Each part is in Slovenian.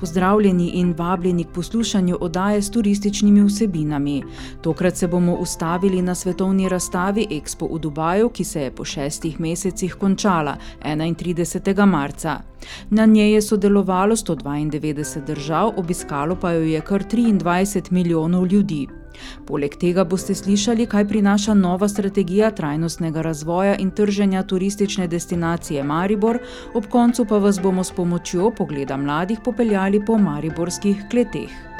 Pozdravljeni in vabljeni k poslušanju oddaje s turističnimi vsebinami. Tokrat se bomo ustavili na svetovni razstavi Expo v Dubaju, ki se je po šestih mesecih končala 31. marca. Na njej je sodelovalo 192 držav, obiskalo pa jo je kar 23 milijonov ljudi. Poleg tega boste slišali, kaj prinaša nova strategija trajnostnega razvoja in trženja turistične destinacije Maribor, ob koncu pa vas bomo s pomočjo pogleda mladih popeljali po mariborskih kleteh.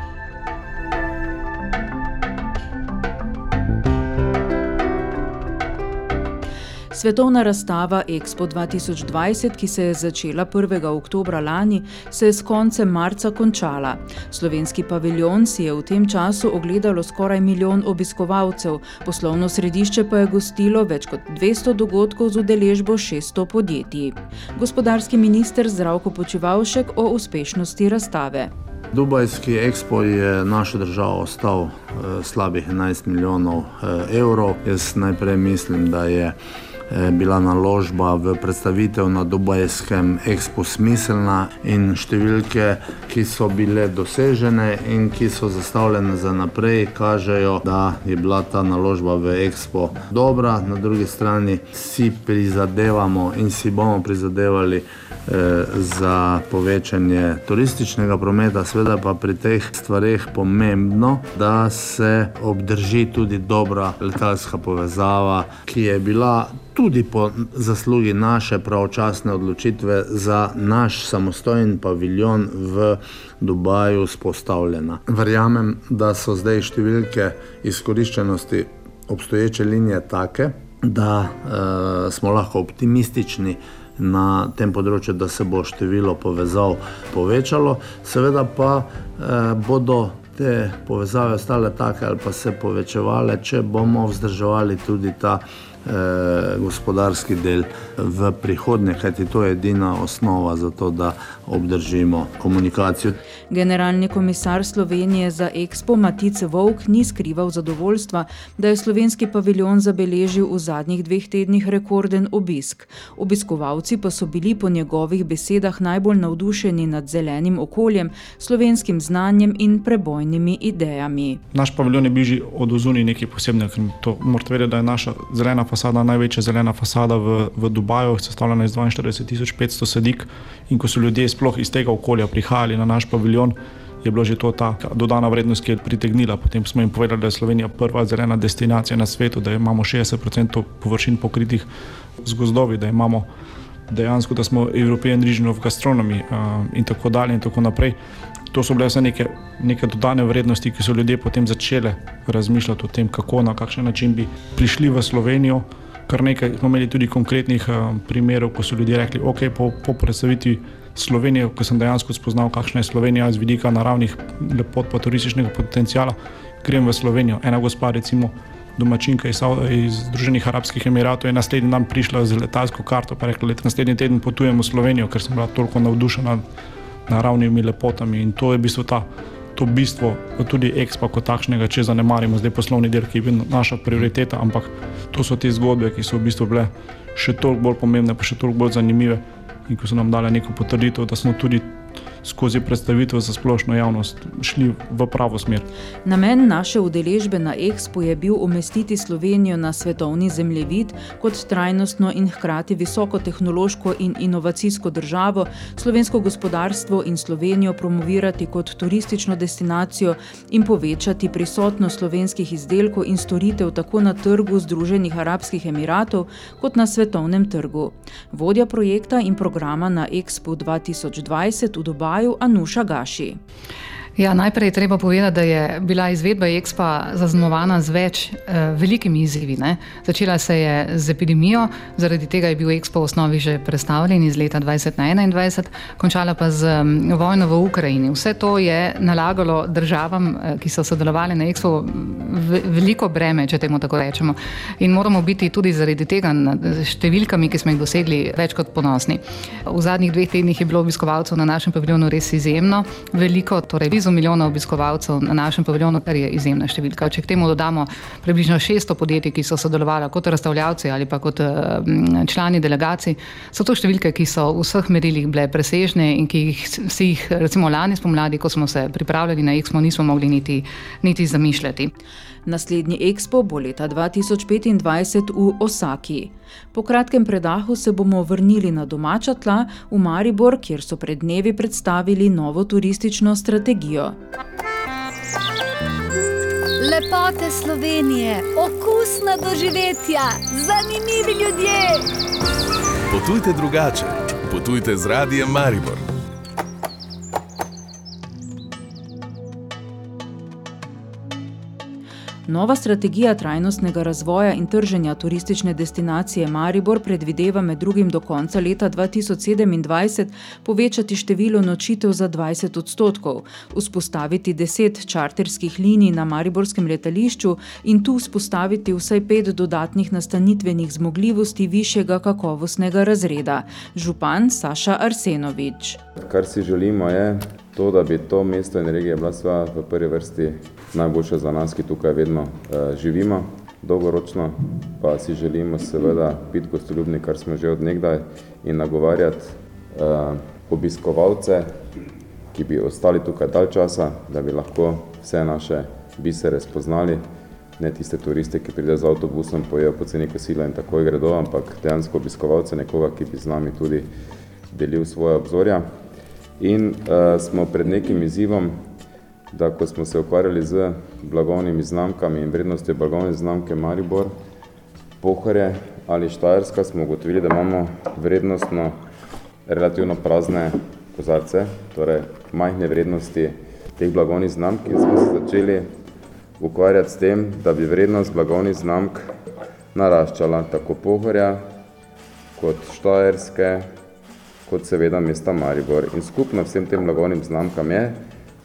Svetovna razstava Expo 2020, ki se je začela 1. oktobra lani, se je s koncem marca končala. Slovenski paviljon si je v tem času ogledalo skoraj milijon obiskovalcev, poslovno središče pa je gostilo več kot 200 dogodkov z udeležbo 600 podjetij. Gospodarski minister Zdravko Počivalšek o uspešnosti razstave. Dubajski Expo je našo državo stal eh, slabih 11 milijonov eh, evrov. Jaz najprej mislim, da je Eh, bila naložba v predstavitev na Dubajskem Expo smiselna in številke, ki so bile dosežene in ki so zastavljene za naprej, kažejo, da je bila ta naložba v Expo dobra. Na drugi strani si prizadevamo in si bomo prizadevali eh, za povečanje turističnega prometa, seveda pa pri teh stvarih pomembno, da se obdrži tudi dobra letalska povezava, ki je bila tudi po zaslugi naše pravočasne odločitve za naš samostojen paviljon v Dubaju spostavljena. Verjamem, da so zdaj številke izkoriščenosti obstoječe linije take, da uh, smo lahko optimistični. Na tem področju, da se bo število povezav povečalo, seveda pa eh, bodo te povezave ostale take ali pa se povečevale, če bomo vzdrževali tudi ta gospodarski del v prihodnje, kajti to je edina osnova za to, da obdržimo komunikacijo. Generalni komisar Slovenije za Expo Matice Vovk ni skrival zadovoljstva, da je slovenski paviljon zabeležil v zadnjih dveh tednih rekorden obisk. Obiskovalci pa so bili po njegovih besedah najbolj navdušeni nad zelenim okoljem, slovenskim znanjem in prebojnimi idejami. Naš paviljon je bil že od ozuni nekaj posebnega, ker morate vedeti, da je naša zelena fasada največja zelena fasada v, v Dubaju, sestavljena iz 42.500 sedik in ko so ljudje sploh iz tega okolja prihajali na naš paviljon, je bilo že to ta dodana vrednost, ki je pritegnila. Potem smo jim povedali, da je Slovenija prva zelena destinacija na svetu, da imamo 60% površin pokritih z gozdovi, da imamo dejansko, da smo European Region of Gastronomy uh, in tako dalje in tako naprej. To so bile vse neke, neke dodane vrednosti, ki so ljudje potem začeli razmišljati o tem, kako na kakšen način bi prišli v Slovenijo. Kar nekaj smo imeli tudi konkretnih uh, primerov, ko so ljudje rekli, ok, po, po predstavitvi Slovenije, ko sem dejansko spoznal, kakšna je Slovenija z vidika naravnih lepot, pa turističnega potencijala, grem v Slovenijo. Ena gospa, recimo domačinka iz, iz Združenih arabskih emiratov, je naslednji dan prišla z letalsko karto in rekla, da naslednji teden potujem v Slovenijo, ker sem bila toliko navdušena naravnimi lepotami. In to je v bistvu ta. To bistvo, tudi ekspo kot takšnega, če zanemarimo zdaj poslovni del, ki je bil naša prioriteta, ampak to so te zgodbe, ki so v bistvu bile še toliko bolj pomembne, pa še toliko bolj zanimive in ko so nam dali neko potrditev, da smo tudi skozi predstavitev za splošno javnost šli v pravo smer. Namen naše udeležbe na Expo je bil umestiti Slovenijo na svetovni zemljevid kot trajnostno in hkrati visokotehnološko in inovacijsko državo, slovensko gospodarstvo in Slovenijo promovirati kot turistično destinacijo in povečati prisotnost slovenskih izdelkov in storitev tako na trgu Združenih arabskih emiratov kot na svetovnem trgu. Vodja projekta in programa na Expo 2020 Dubaju Anuša Gaši. Ja, najprej je treba povedati, da je bila izvedba EXPA zaznamovana z več eh, velikimi izzivi. Ne? Začela se je z epidemijo, zaradi tega je bil EXPA v osnovi že predstavljen iz leta 2021, končala pa z um, vojno v Ukrajini. Vse to je nalagalo državam, eh, ki so sodelovali na EXPO, veliko breme, če temu tako rečemo. In moramo biti tudi zaradi tega nad številkami, ki smo jih dosegli, več kot ponosni. V zadnjih dveh tednih je bilo obiskovalcev na našem paviljonu res izjemno veliko. Torej, blizu milijona obiskovalcev na našem paviljonu, kar je izjemna številka. Če k temu dodamo približno 600 podjetij, ki so sodelovali kot razstavljavci ali pa kot člani delegacij, so to številke, ki so v vseh merilih bile presežne in ki jih, si jih recimo lani spomladi, ko smo se pripravljali na EXPO, nismo mogli niti, niti zamišljati. Naslednji ekspo bo leta 2025 v Osaki. Po kratkem predahu se bomo vrnili na domača tla v Maribor, kjer so pred dnevi predstavili novo turistično strategijo. Lepote Slovenije, okusna doživetja, zanimivi ljudje. Potujte drugače, potujte z radijem Maribor. Nova strategija trajnostnega razvoja in trženja turistične destinacije Maribor predvideva med drugim do konca leta 2027 povečati število nočitev za 20 odstotkov, vzpostaviti 10 čarterskih linij na Mariborskem letališču in tu vzpostaviti vsaj pet dodatnih nastanitvenih zmogljivosti višjega kakovostnega razreda. Župan Saša Arsenovič. Kar si želimo je to, da bi to mesto in regija bila sva v prvi vrsti najboljša za nas, ki tukaj vedno uh, živimo. Dolgoročno pa si želimo seveda biti gostoljubni, kar smo že od nekdaj, in nagovarjati uh, obiskovalce, ki bi ostali tukaj dalj časa, da bi lahko vse naše bisere spoznali, ne tiste turiste, ki pridejo z avtobusom, pojejo poceni kosila in takoj gredo, ampak dejansko obiskovalce, nekoga, ki bi z nami tudi delil svoje obzorja. In uh, smo pred nekim izzivom, da ko smo se ukvarjali z blagovnimi znamkami in vrednostjo blagovne znamke Maribor, Pohore ali Štajerska, smo ugotovili, da imamo vrednostno relativno prazne kozarce, torej majhne vrednosti teh blagovnih znamk in smo se začeli ukvarjati s tem, da bi vrednost blagovnih znamk naraščala tako Pohorja kot Štajerske, kot seveda mesta Maribor. In skupno vsem tem blagovnim znamkam je,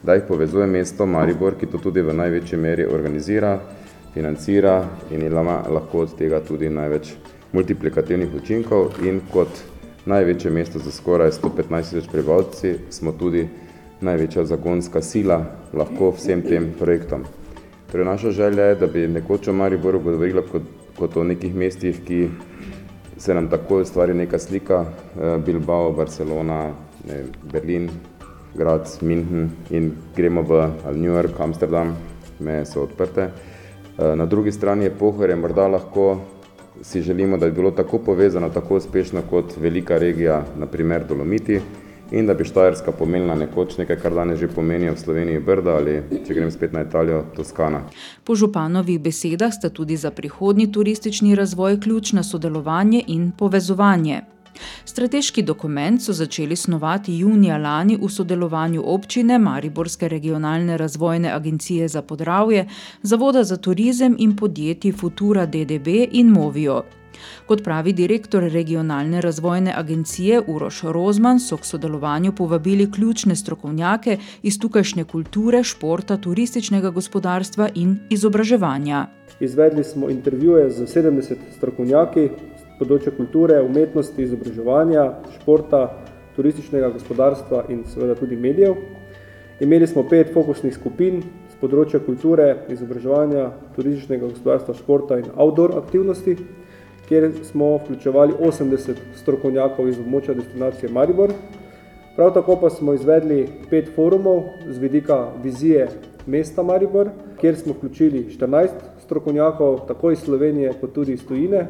da jih povezuje mesto Maribor, ki to tudi v največji meri organizira, financira in ima lahko od tega tudi največ multiplikativnih učinkov in kot največje mesto za skoraj 115 tisoč prebivalci smo tudi največja zagonska sila lahko vsem tem projektom. Torej naša želja je, da bi nekoč o Mariboru govorila kot, kot o nekih mestih, ki se nam tako ustvari neka slika, eh, Bilbao, Barcelona, ne, Berlin, Graz, München in gremo v New York, Amsterdam, meje so odprte. Eh, na drugi strani je Pohorje morda lahko si želimo, da bi bilo tako povezano, tako uspešno kot velika regija, naprimer Dolomiti, in da bi Štajerska pomenila nekoč nekaj, kar danes že pomenijo v Sloveniji Brda ali, če grem spet na Italijo, Toskana. Po županovih besedah sta tudi za prihodnji turistični razvoj ključna sodelovanje in povezovanje. Strateški dokument so začeli snovati junija lani v sodelovanju občine, Mariborske regionalne razvojne agencije za podravje, Zavoda za turizem in podjetji Futura DDB in Movijo. Kot pravi direktor regionalne razvojne agencije Uroš Rozman, so k sodelovanju povabili ključne strokovnjake iz tukajšnje kulture, športa, turističnega gospodarstva in izobraževanja. Izvedli smo intervjuje z 70 strokovnjaki z področja kulture, umetnosti, izobraževanja, športa, turističnega gospodarstva in seveda tudi medijev. Imeli smo pet fokusnih skupin z področja kulture, izobraževanja, turističnega gospodarstva, športa in outdoor aktivnosti kjer smo vključevali 80 strokovnjakov iz območja destinacije Maribor. Prav tako pa smo izvedli pet forumov z vidika vizije mesta Maribor, kjer smo vključili 14 strokovnjakov, tako iz Slovenije kot tudi iz tujine,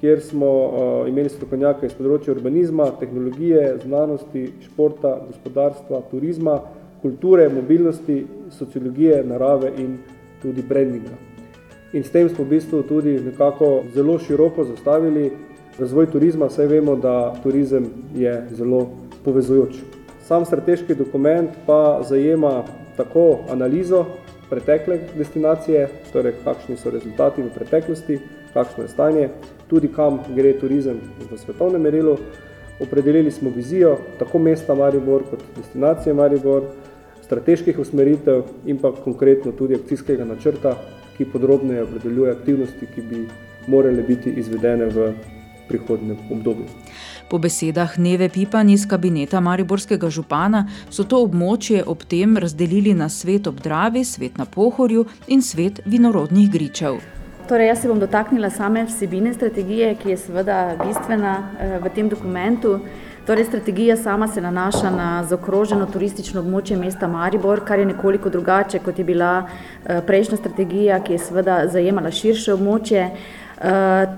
kjer smo uh, imeli strokovnjake iz področja urbanizma, tehnologije, znanosti, športa, gospodarstva, turizma, kulture, mobilnosti, sociologije, narave in tudi brandinga. In s tem smo v bistvu tudi nekako zelo široko zastavili razvoj turizma, saj vemo, da turizem je zelo povezujoč. Sam strateški dokument pa zajema tako analizo pretekle destinacije, torej kakšni so rezultati v preteklosti, kakšno je stanje, tudi kam gre turizem v svetovnem merilu. Opredelili smo vizijo tako mesta Maribor kot destinacije Maribor, strateških usmeritev in pa konkretno tudi akcijskega načrta, ki podrobneje opredeljuje aktivnosti, ki bi morale biti izvedene v prihodnem obdobju. Po besedah Neve Pipan iz kabineta Mariborskega župana so to območje ob tem razdelili na svet ob Dravi, svet na Pohorju in svet vinorodnih gričev. Torej, jaz se bom dotaknila same vsebine strategije, ki je seveda bistvena v tem dokumentu. Torej, strategija sama se nanaša na zaokroženo turistično območje mesta Maribor, kar je nekoliko drugače, kot je bila prejšnja strategija, ki je seveda zajemala širše območje.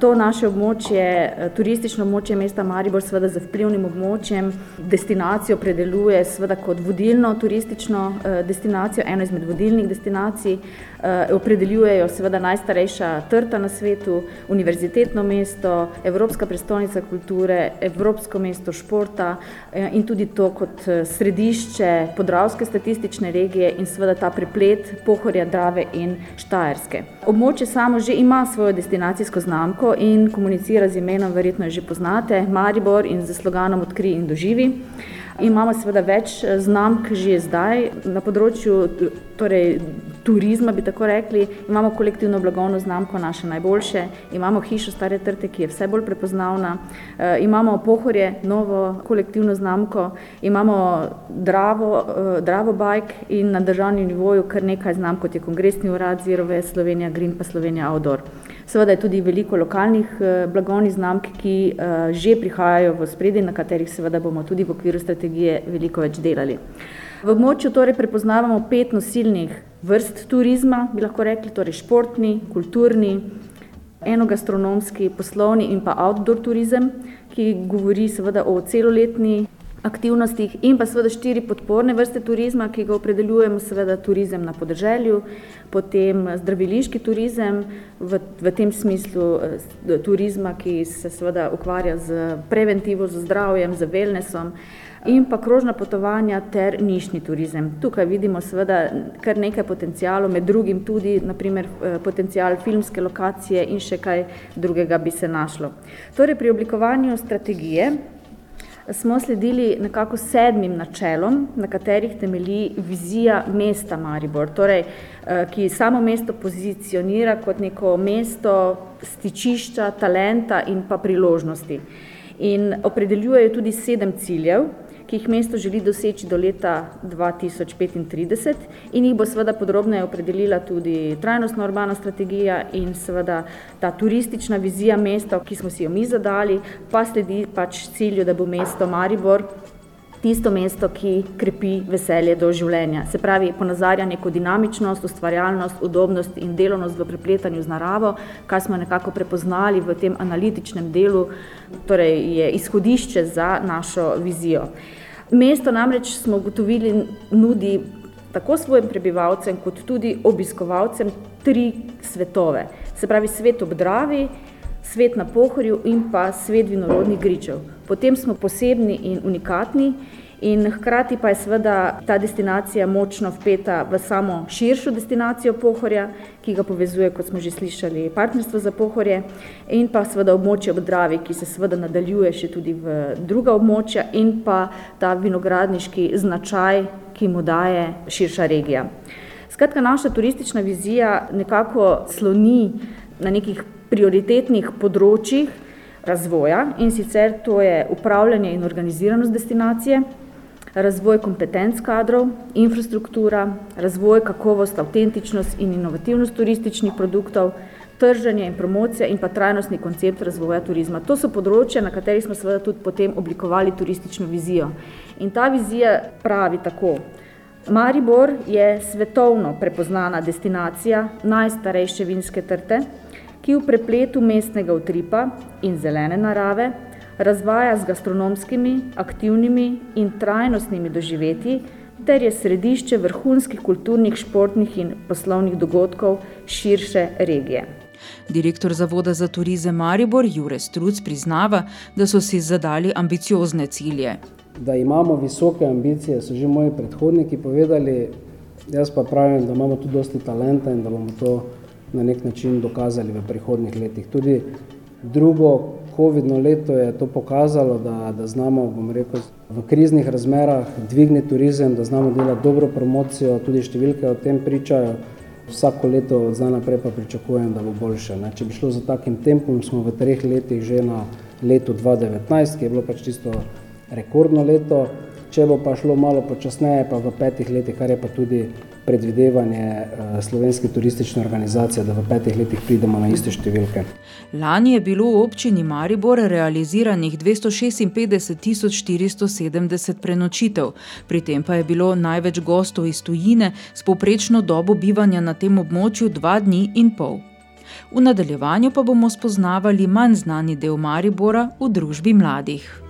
To naše območje, turistično območje mesta Maribor, seveda z vplivnim območjem, destinacijo predeluje seveda kot vodilno turistično destinacijo, eno izmed vodilnih destinacij. Opredeljujejo seveda najstarejša trta na svetu, univerzitetno mesto, Evropska prestolnica kulture, Evropsko mesto športa in tudi to kot središče podravske statistične regije in seveda ta preplet Pohorja, Drave in Štajerske. Območje samo že ima svojo destinacijsko znamko in komunicira z imenom, verjetno jo že poznate, Maribor in s sloganom Odkrij in doživi. Imamo seveda več znamk že zdaj na področju torej turizma, bi tako rekli. Imamo kolektivno blagovno znamko Naše najboljše, imamo hišo Stare trte, ki je vse bolj prepoznavna, imamo Pohorje, novo kolektivno znamko, imamo Dravo, Dravo Bike in na državnem nivoju kar nekaj znamk, kot je Kongresni urad, Zero West Slovenija, Green pa Slovenija outdoor. Seveda je tudi veliko lokalnih blagovnih znamk, ki že prihajajo v ospredje, na katerih seveda bomo tudi v okviru strategije veliko več delali. V območju torej prepoznavamo pet nosilnih vrst turizma, bi lahko rekli, torej športni, kulturni, enogastronomski, poslovni in pa outdoor turizem, ki govori seveda o celoletni aktivnostih in pa seveda štiri podporne vrste turizma, ki ga opredeljujemo, seveda turizem na podeželju, potem zdraviliški turizem, v v tem smislu turizma, ki se seveda ukvarja s preventivo, z zdravjem, z wellnessom, in pa krožna potovanja ter nišni turizem. Tukaj vidimo seveda kar nekaj potencialov, med drugim tudi na primer potencial filmske lokacije in še kaj drugega bi se našlo. Torej pri oblikovanju strategije smo sledili nekako sedmim načelom, na katerih temelji vizija mesta Maribor, torej ki samo mesto pozicionira kot neko mesto stičišča, talenta in pa priložnosti. In opredeljuje tudi sedem ciljev, ki jih mesto želi doseči do leta dva tisoč petintrideset in jih bo seveda podrobneje opredelila tudi trajnostno urbana strategija in seveda ta turistična vizija mesta, ki smo si jo mi zadali, pa sledi pač cilju, da bo mesto Maribor tisto mesto, ki krepi veselje do življenja. Se pravi, ponazarja neko dinamičnost, ustvarjalnost, udobnost in delavnost v prepletanju z naravo, kar smo nekako prepoznali v tem analitičnem delu, torej je izhodišče za našo vizijo. Mesto namreč, smo ugotovili, nudi tako svojim prebivalcem kot tudi obiskovalcem tri svetove. Se pravi svet ob Dravi, svet na Pohorju in pa svet vinorodnih gričev. Po tem smo posebni in unikatni in hkrati pa je seveda ta destinacija močno vpeta v samo širšo destinacijo Pohorja, ki ga povezuje, kot smo že slišali, Partnerstvo za Pohorje in pa seveda območje ob Dravi, ki se seveda nadaljuje še tudi v druga območja in pa ta vinogradniški značaj, ki mu daje širša regija. Skratka, naša turistična vizija nekako sloni na nekih prioritetnih področjih razvoja, in sicer to je upravljanje in organiziranost destinacije, razvoj kompetenc kadrov, infrastruktura, razvoj, kakovost, avtentičnost in inovativnost turističnih produktov, trženje in promocija in pa trajnostni koncept razvoja turizma. To so področja, na katerih smo seveda tudi potem oblikovali turistično vizijo. In ta vizija pravi tako: Maribor je svetovno prepoznana destinacija najstarejše vinske trte, ki v prepletu mestnega utripa in zelene narave razvaja z gastronomskimi, aktivnimi in trajnostnimi doživetji ter je središče vrhunskih kulturnih, športnih in poslovnih dogodkov širše regije. Direktor Zavoda za turizem Maribor Jure Struc priznava, da so si zadali ambiciozne cilje. Da imamo visoke ambicije, so že moji predhodniki povedali, jaz pa pravim, da imamo tudi dosti talenta in da bomo to na nek način dokazali v prihodnih letih. Tudi drugo COVID-no leto je to pokazalo, da, da znamo, rekel, v kriznih razmerah dvigniti turizem, da znamo delati dobro promocijo, tudi številke o tem pričajo. Vsako leto od zdaj naprej pa pričakujem, da bo boljše. Ne. Če bi šlo za takim tempom, smo v treh letih že na letu 2019, ki je bilo pač čisto rekordno leto. Če bo pa šlo malo počasneje, pa v petih letih, kar je pa tudi predvidevanje slovenske turistične organizacije, da v petih letih pridemo na iste številke. Lani je bilo v občini Maribor realiziranih 256 tisoč 470 prenočitev, pri tem pa je bilo največ gostov iz tujine s povprečno dobo bivanja na tem območju dva dni in pol. V nadaljevanju pa bomo spoznavali manj znani del Maribora v družbi mladih.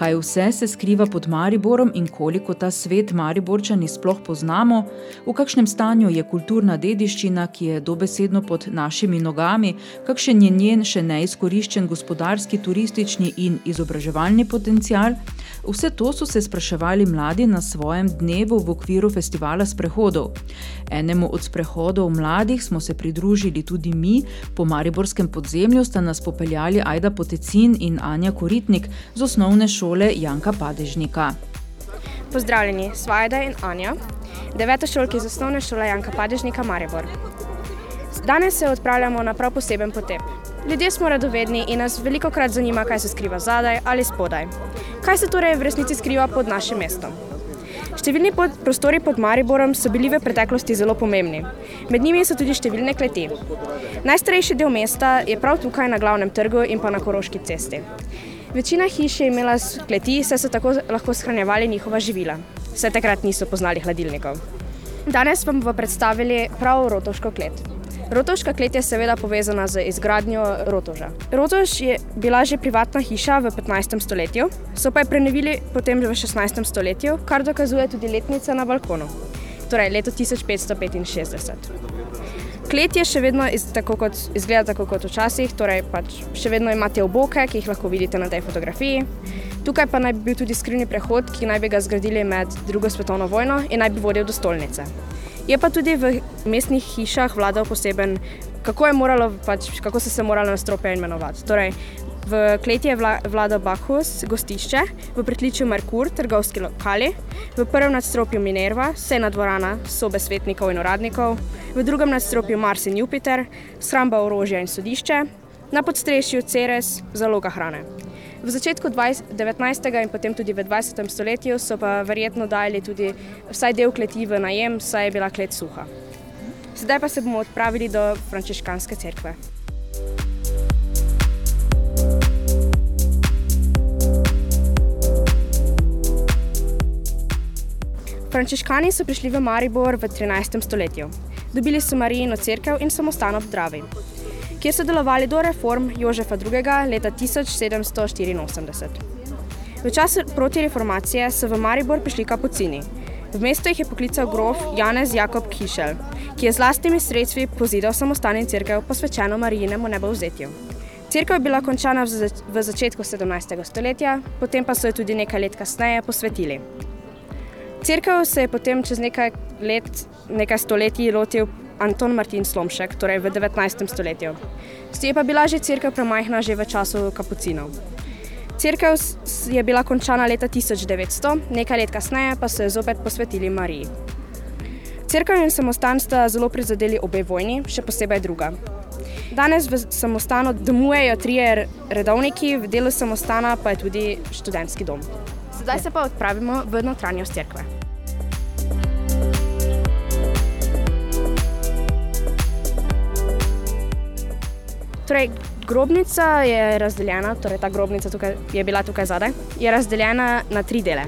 Kaj vse se skriva pod Mariborom in koliko ta svet Mariborčani sploh poznamo, v kakšnem stanju je kulturna dediščina, ki je dobesedno pod našimi nogami, kakšen je njen še neizkoriščen gospodarski, turistični in izobraževalni potencial, vse to so se spraševali mladi na svojem dnevu v okviru festivala sprehodov. Enemu od sprehodov mladih smo se pridružili tudi mi, po mariborskem podzemlju sta nas popeljali Ajda Potecin in Anja Koritnik z osnovne šole Janka Padežnika. Pozdravljeni, Svajda in Anja, devetošolki iz osnovne šole Janka Padežnika Maribor. Danes se odpravljamo na prav poseben potep. Ljudje smo radovedni in nas veliko krat zanima, kaj se skriva zadaj ali spodaj. Kaj se torej v resnici skriva pod našim mestom? Številni pod, prostori pod Mariborom so bili v preteklosti zelo pomembni. Med njimi so tudi številne kleti. Najstarejši del mesta je prav tukaj na glavnem trgu in pa na Koroški cesti. Večina hiš je imela kleti, saj so tako lahko shranjevali njihova živila. Vse takrat niso poznali hladilnikov. Danes vam bomo predstavili prav Rotovško klet. Rotovška klet je seveda povezana z izgradnjo Rotoža. Rotož je bila že privatna hiša v 15. stoletju, so pa jo prenovili potem v 16. stoletju, kar dokazuje tudi letnica na balkonu, torej leto 1565. Klet je še vedno iz, tako kot, izgleda tako kot včasih, torej pač še vedno imate oboke, ki jih lahko vidite na tej fotografiji. Tukaj pa naj bi bil tudi skrivni prehod, ki naj bi ga zgradili med drugo svetovno vojno in naj bi vodil do stolnice. Je pa tudi v mestnih hišah vladal poseben, kako, moralo, pač, kako so se morale nastrope imenovati. Torej, v kleti je vla, vladal Bacchus, gostišče, v pritličju Merkur, trgovski lokali, v prvem nadstropju Minerva, sejna dvorana, sobe svetnikov in uradnikov, v drugem nadstropju Mars in Jupiter, shramba orožja in sodišče, na podstrešju Ceres, zaloga hrane. V začetku 20, 19. in potem tudi v 20. stoletju so pa verjetno dali tudi vsaj del kleti v najem, saj je bila klet suha. Sedaj pa se bomo odpravili do frančiškanske cerkve. Frančiškani so prišli v Maribor v 13. stoletju. Dobili so Marijino cerkev in samostan ob Dravi kjer so delovali do reform Jožefa II. leta 1784. V času protireformacije so v Maribor prišli kapucini. V mesto jih je poklical grof Janez Jakob Kišel, ki je z lastnimi sredstvi pozidal samostalni crkv posvečeno Marijinemu nebovzetju. Cerkev je bila končana v začetku 17. stoletja, potem pa so jo tudi nekaj let kasneje posvetili. Cerkev se je potem čez nekaj let, nekaj stoletij lotil Anton Martin Slomšek, torej v 19. stoletju. Je pa bila že crkva premajhna že v času kapucinov. Cerkev je bila končana leta 1900, nekaj let kasneje pa so jo zopet posvetili Mariji. Cerkev in samostan sta zelo prizadeli obe vojni, še posebej druga. Danes v samostanu domujejo trije redovniki, v delu samostana pa je tudi študentski dom. Zdaj se pa odpravimo v notranjost cerkve. Torej, grobnica je razdeljena, torej ta grobnica tukaj, je bila tukaj zadaj, je razdeljena na tri dele.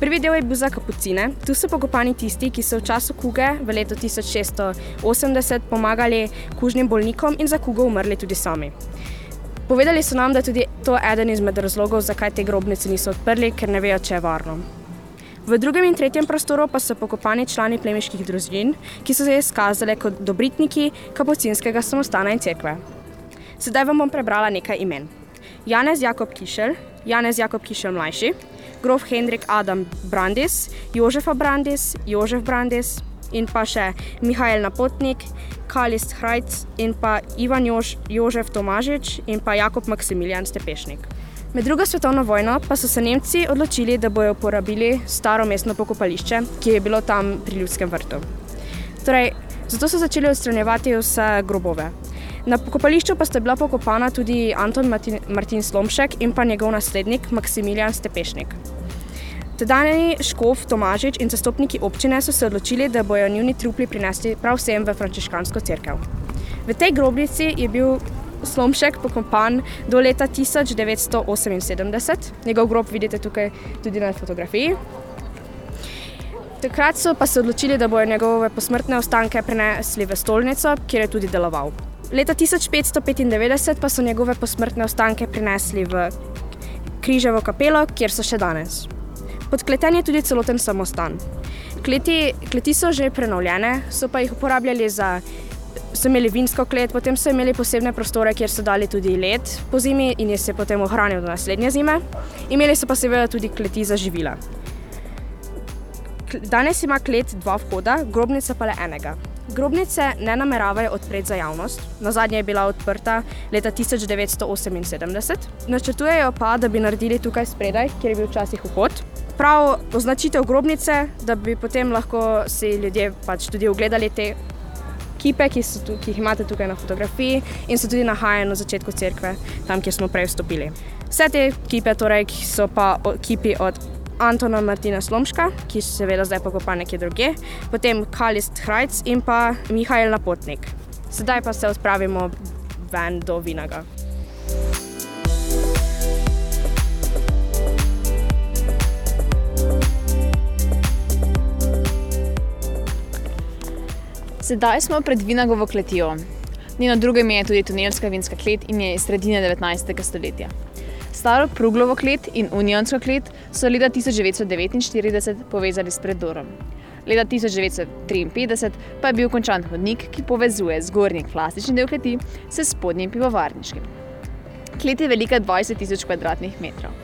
Prvi del je bil za kapucine, tu so pokopani tisti, ki so v času kuge v letu 1680 pomagali kužnim bolnikom in za kugo umrli tudi sami. Povedali so nam, da je tudi to eden izmed razlogov, zakaj te grobnice niso odprli, ker ne vejo, če je varno. V drugem in tretjem prostoru pa so pokopani člani plemiških družin, ki so se izkazali kot dobritniki kapucinskega samostana in cerkve. Sedaj vam bom prebrala nekaj imen. Janez Jakob Kišel, Janez Jakob Kišel mlajši, grof Hendrik Adam Brandis, Jožefa Brandis, Jožef Brandis in pa še Mihajl Napotnik, Kalist Hrajc in pa Ivan Jož, Jožef Tomažič in pa Jakob Maksimilijan Stepešnik. Med drugo svetovno vojno pa so se Nemci odločili, da bodo uporabili staro mestno pokopališče, ki je bilo tam pri Ljudskem vrtu. Torej, zato so začeli odstranjevati vse grobove. Na pokopališču pa sta bila pokopana tudi Anton Martin, Martin Slomšek in pa njegov naslednik Maksimilijan Stepešnik. Tedajni škof Tomažič in zastopniki občine so se odločili, da bojo njuni trupli prinesli prav vsem v frančiškansko cerkev. V tej grobnici je bil Slomšek pokopan do leta 1978, njegov grob vidite tukaj tudi na fotografiji. Takrat so pa se odločili, da bojo njegove posmrtne ostanke prenesli v stolnico, kjer je tudi deloval. Leta 1595 pa so njegove posmrtne ostanke prinesli v Križevo kapelo, kjer so še danes. Podkleten je tudi celoten samostan. Kleti, kleti so že prenovljene, so pa jih uporabljali za. So imeli vinsko klet, potem so imeli posebne prostore, kjer so dali tudi led po zimi in je se potem ohranil do naslednje zime. Imeli so pa seveda tudi kleti za živila. Danes ima klet dva vhoda, grobnica pa le enega. Grobnice ne nameravajo odpreti za javnost, na zadnje je bila odprta leta 1978. Načrtujejo pa, da bi naredili tukaj spredaj, kjer je bil včasih vhod. Prav označitev grobnice, da bi potem lahko si ljudje pač tudi ogledali te kipe, ki, tu, ki jih imate tukaj na fotografiji in so tudi nahajene na začetku cerkve, tam, kjer smo prej vstopili. Vse te kipe torej, so pa kipi od Antona Martina Slomška, ki se seveda zdaj pokopa nekje druge, potem Kalist Hrajc in pa Mihajl Napotnik. Sedaj pa se odpravimo ven do Vinaga. Sedaj smo pred Vinagovo kletijo. Njeno drugo ime je tudi tunelska vinska klet in je iz sredine 19. stoletja. Staro Pruglovo klet in Unionsko klet so leta 1949 povezali s predorom. Leta 1953 pa je bil končan hodnik, ki povezuje zgornji klasični del kleti s spodnjim pivovarniškim. Klet je velika 20 tisoč km2.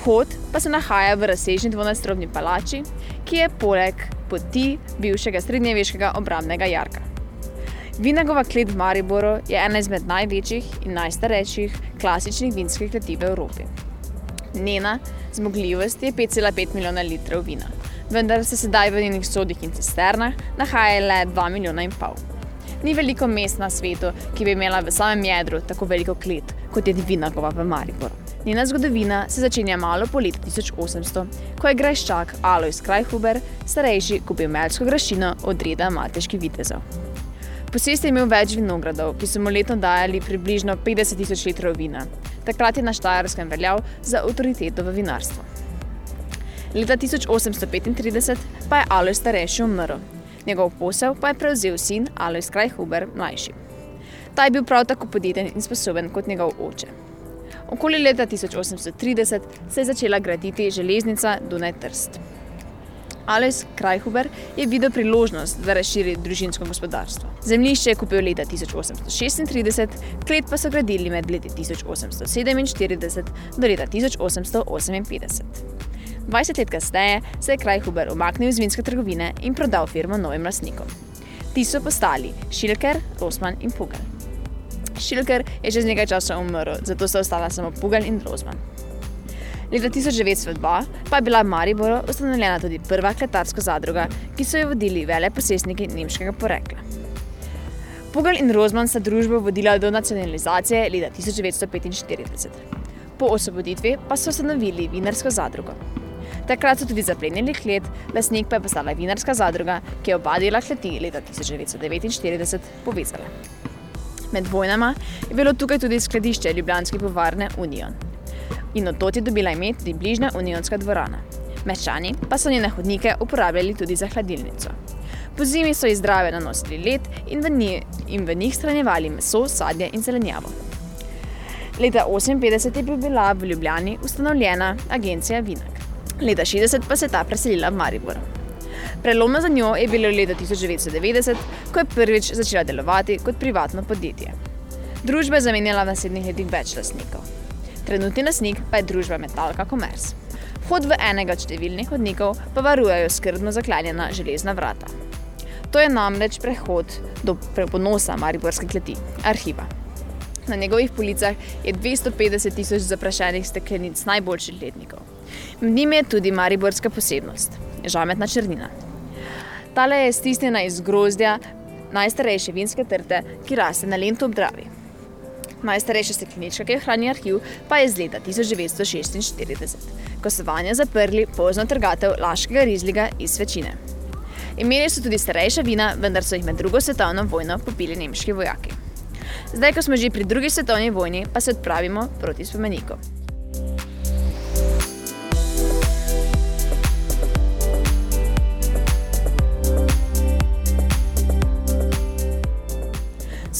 Vhod pa se nahaja v razsežni dvonadstropni palači, ki je poleg poti bivšega srednjeveškega obrambnega jarka. Vinagova klet v Mariboru je ena izmed največjih in najstarejših klasičnih vinskih kleti v Evropi. Njena zmogljivost je 5,5 milijona litrov vina, vendar se sedaj v njenih sodih in cisternah nahaja le 2 milijona in pol. Ni veliko mest na svetu, ki bi imela v samem jedru tako veliko klet, kot je Vinagova v Mariboru. Njena zgodovina se začenja malo po letu 1800, ko je grajščak Alois Krajhuber, starejši, kupil melsko grašino od reda mateških vitezov. Posest je imel več vinogradov, ki so mu letno dajali približno 50 tisoč litrov vina. Takrat je na Štajerskem veljal za avtoriteto v vinarstvu. Leta 1835 pa je Alois starejši umrl. Njegov posel pa je prevzel sin Alois Krajhuber mlajši. Ta je bil prav tako podjeten in sposoben kot njegov oče. Okoli leta 1830 se je začela graditi železnica Dunaj-Trst. Alois Krajhuber je videl priložnost, da razširi družinsko gospodarstvo. Zemljišče je kupil leta 1836, klet pa so gradili med leti 1847 do leta 1858. 20 let kasneje se je Krajhuber umaknil iz vinske trgovine in prodal firmo novim lastnikom. Ti so postali Šilker, Rosman in Pugel. Šilker je čez nekaj časa umrl, zato sta ostala samo Pugel in Rosman. Leta 1902 pa je bila v Mariboru ustanovljena tudi prva kletarska zadruga, ki so jo vodili veleposestniki nemškega porekla. Pugel in Rozman sta družbo vodila do nacionalizacije leta 1945. Po osvoboditvi pa so ustanovili vinarsko zadrugo. Takrat so tudi zaplenili klet, lasnik pa je postala vinarska zadruga, ki je obadila kleti leta 1949 povezala. Med vojnama je bilo tukaj tudi skladišče Ljubljanske povarne Union. In od tod je dobila ime tudi bližnja Unionska dvorana. Meščani pa so njene hodnike uporabljali tudi za hladilnico. Po zimi so iz zdrave nanosili led in v, njih, in v njih shranjevali meso, sadje in zelenjavo. Leta 1958 je bila v Ljubljani ustanovljena agencija Vinak. Leta 60 pa se je ta preselila v Maribor. Prelomno za njo je bilo leta 1990, ko je prvič začela delovati kot privatno podjetje. Družba je zamenjala v naslednjih letih več lastnikov. Trenutni lastnik pa je družba Metalka Commerce. Vhod v enega od številnih hodnikov pa varujejo skrbno zaklenjena železna vrata. To je namreč prehod do preponosa Mariborske kleti, arhiva. Na njegovih policah je 250 tisoč zaprašenih steklenic najboljših letnikov. Med njimi je tudi mariborska posebnost, žametna črnina. Tale je stisnjena iz grozdja najstarejše vinske trte, ki raste na Lentu ob Dravi. Najstarejša steklenička, ki jo hrani arhiv, pa je iz leta 1946, ko so vanje zaprli pozno trgatev laškega rizliga iz svečine. Imeli so tudi starejša vina, vendar so jih med drugo svetovno vojno popili nemški vojaki. Zdaj, ko smo že pri drugi svetovni vojni, pa se odpravimo proti spomeniku.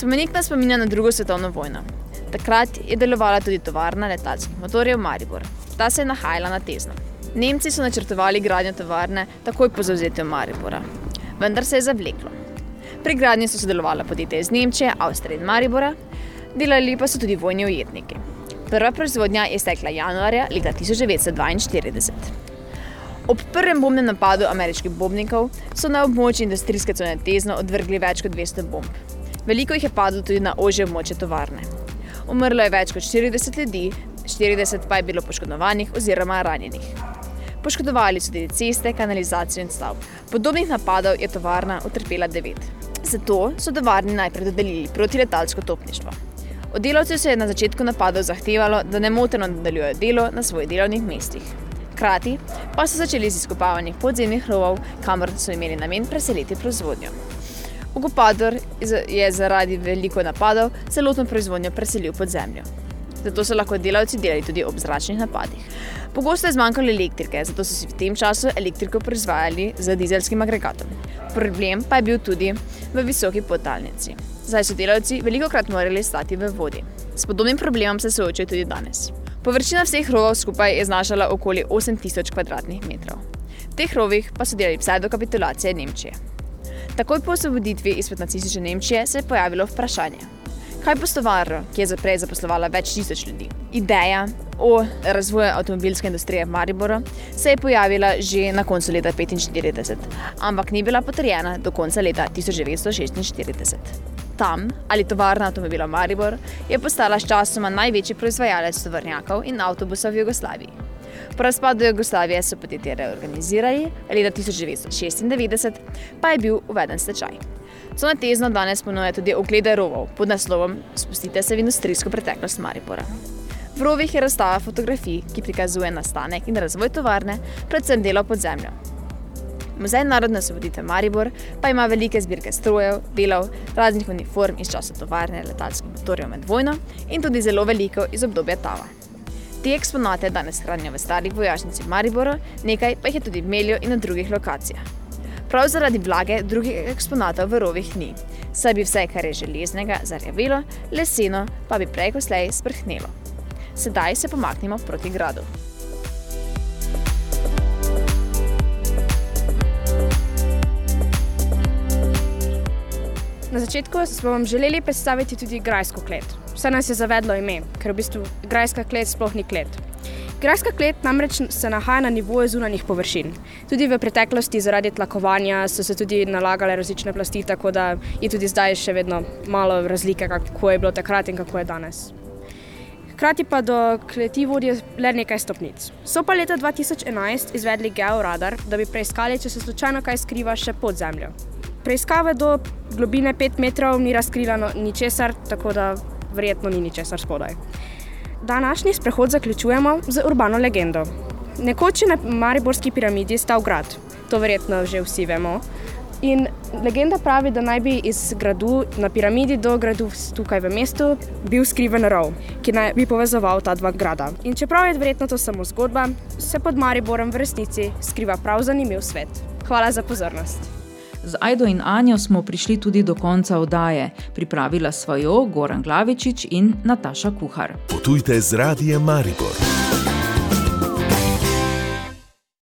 Spomenik nas spominja na drugo svetovno vojno. Takrat je delovala tudi tovarna letalskih motorjev Maribor. Ta se je nahajala na Tezno. Nemci so načrtovali gradnjo tovarne takoj po zauzetju Maribora, vendar se je zavleklo. Pri gradnji so sodelovala podjetja iz Nemčije, Avstrije in Maribora, delali pa so tudi vojni ujetniki. Prva proizvodnja je stekla januarja leta 1942. Ob prvem bombnem napadu ameriških bombnikov so na območju industrijske cone Tezno odvrgli več kot 200 bomb. Veliko jih je padlo tudi na ožje območje tovarne. Umrlo je več kot 40 ljudi, 40 pa je bilo poškodovanih oziroma ranjenih. Poškodovali so tudi ceste, kanalizacijo in stavb. Podobnih napadov je tovarna utrpela devet. Zato so tovarni najprej dodelili protiletalsko topništvo. Od delavcev se je na začetku napadov zahtevalo, da nemoteno nadaljujejo delo na svojih delovnih mestih. Hkrati pa so začeli z izkopavanjem podzemnih rovov, kamor so imeli namen preseliti proizvodnjo. Okupator je zaradi veliko napadov celotno proizvodnjo preselil pod zemljo. Zato so lahko delavci delali tudi ob zračnih napadih. Pogosto je zmanjkalo elektrike, zato so si v tem času elektriko proizvajali z dizelskim agregatom. Problem pa je bil tudi v visoki podtalnici. Zdaj so delavci veliko krat morali stati v vodi. S podobnim problemom se soočajo tudi danes. Površina vseh rovov skupaj je znašala okoli 8000 km2. V teh rovih pa so delali vse do kapitulacije Nemčije. Takoj po osvoboditvi izpred nacistične Nemčije se je pojavilo vprašanje, kaj bo s tovarno, ki je zaprej zaposlovala več tisoč ljudi. Ideja o razvoju avtomobilske industrije v Mariboru se je pojavila že na koncu leta 1945, ampak ni bila potrjena do konca leta 1946. Tam, ali tovarna avtomobila Maribor, je postala sčasoma največji proizvajalec tovrnjakov in avtobusov v Jugoslaviji. Po razpadu Jugoslavije so podjetje reorganizirali, leta 1996 pa je bil uveden stečaj. Cona Tezno danes ponuja tudi oglede rovov pod naslovom Spustite se v industrijsko preteklost Maribora. V rovih je razstava fotografij, ki prikazuje nastanek in razvoj tovarne, predvsem delo pod zemljo. Muzej narodne osvoboditve Maribor pa ima velike zbirke strojev, delov, raznih uniform iz časa tovarne letalskih motorjev med vojno in tudi zelo veliko iz obdobja Tava. Te eksponate danes hranijo v starih vojašnici v Mariboru, nekaj pa jih je tudi v Melju in na drugih lokacijah. Prav zaradi vlage drugih eksponatov v rovih ni, saj bi vse, kar je železnega, zarjavelo, leseno pa bi prej kot slej sprhnelo. Sedaj se pomaknimo proti gradu. Na začetku smo vam želeli predstaviti tudi grajsko klet. Vse nas je zavedlo ime, ker v bistvu grajska klet sploh ni klet. Grajska klet namreč se nahaja na nivoju zunanjih površin. Tudi v preteklosti zaradi tlakovanja so se tudi nalagale različne plasti, tako da je tudi zdaj še vedno malo razlike, kako je bilo takrat in kako je danes. Hkrati pa do kleti vodi le nekaj stopnic. So pa leta 2011 izvedli georadar, da bi preiskali, če se slučajno kaj skriva še pod zemljo. Preiskave do globine 5 metrov ni razkrila no, ničesar, tako da verjetno ni ničesar spodaj. Današnji sprehod zaključujemo z urbano legendo. Nekoč je na Mariborski piramidi stal grad, to verjetno že vsi vemo. In Legenda pravi, da naj bi iz gradu na piramidi do gradu tukaj v mestu bil skriven rov, ki naj bi povezoval ta dva grada. In čeprav je verjetno to samo zgodba, se pod Mariborom v resnici skriva prav zanimiv svet. Hvala za pozornost. Z Aido in Anjo smo prišli tudi do konca oddaje. Pripravila svojo Goran Glavičič in Nataša Kuhar. Potujte z radijem Maribor.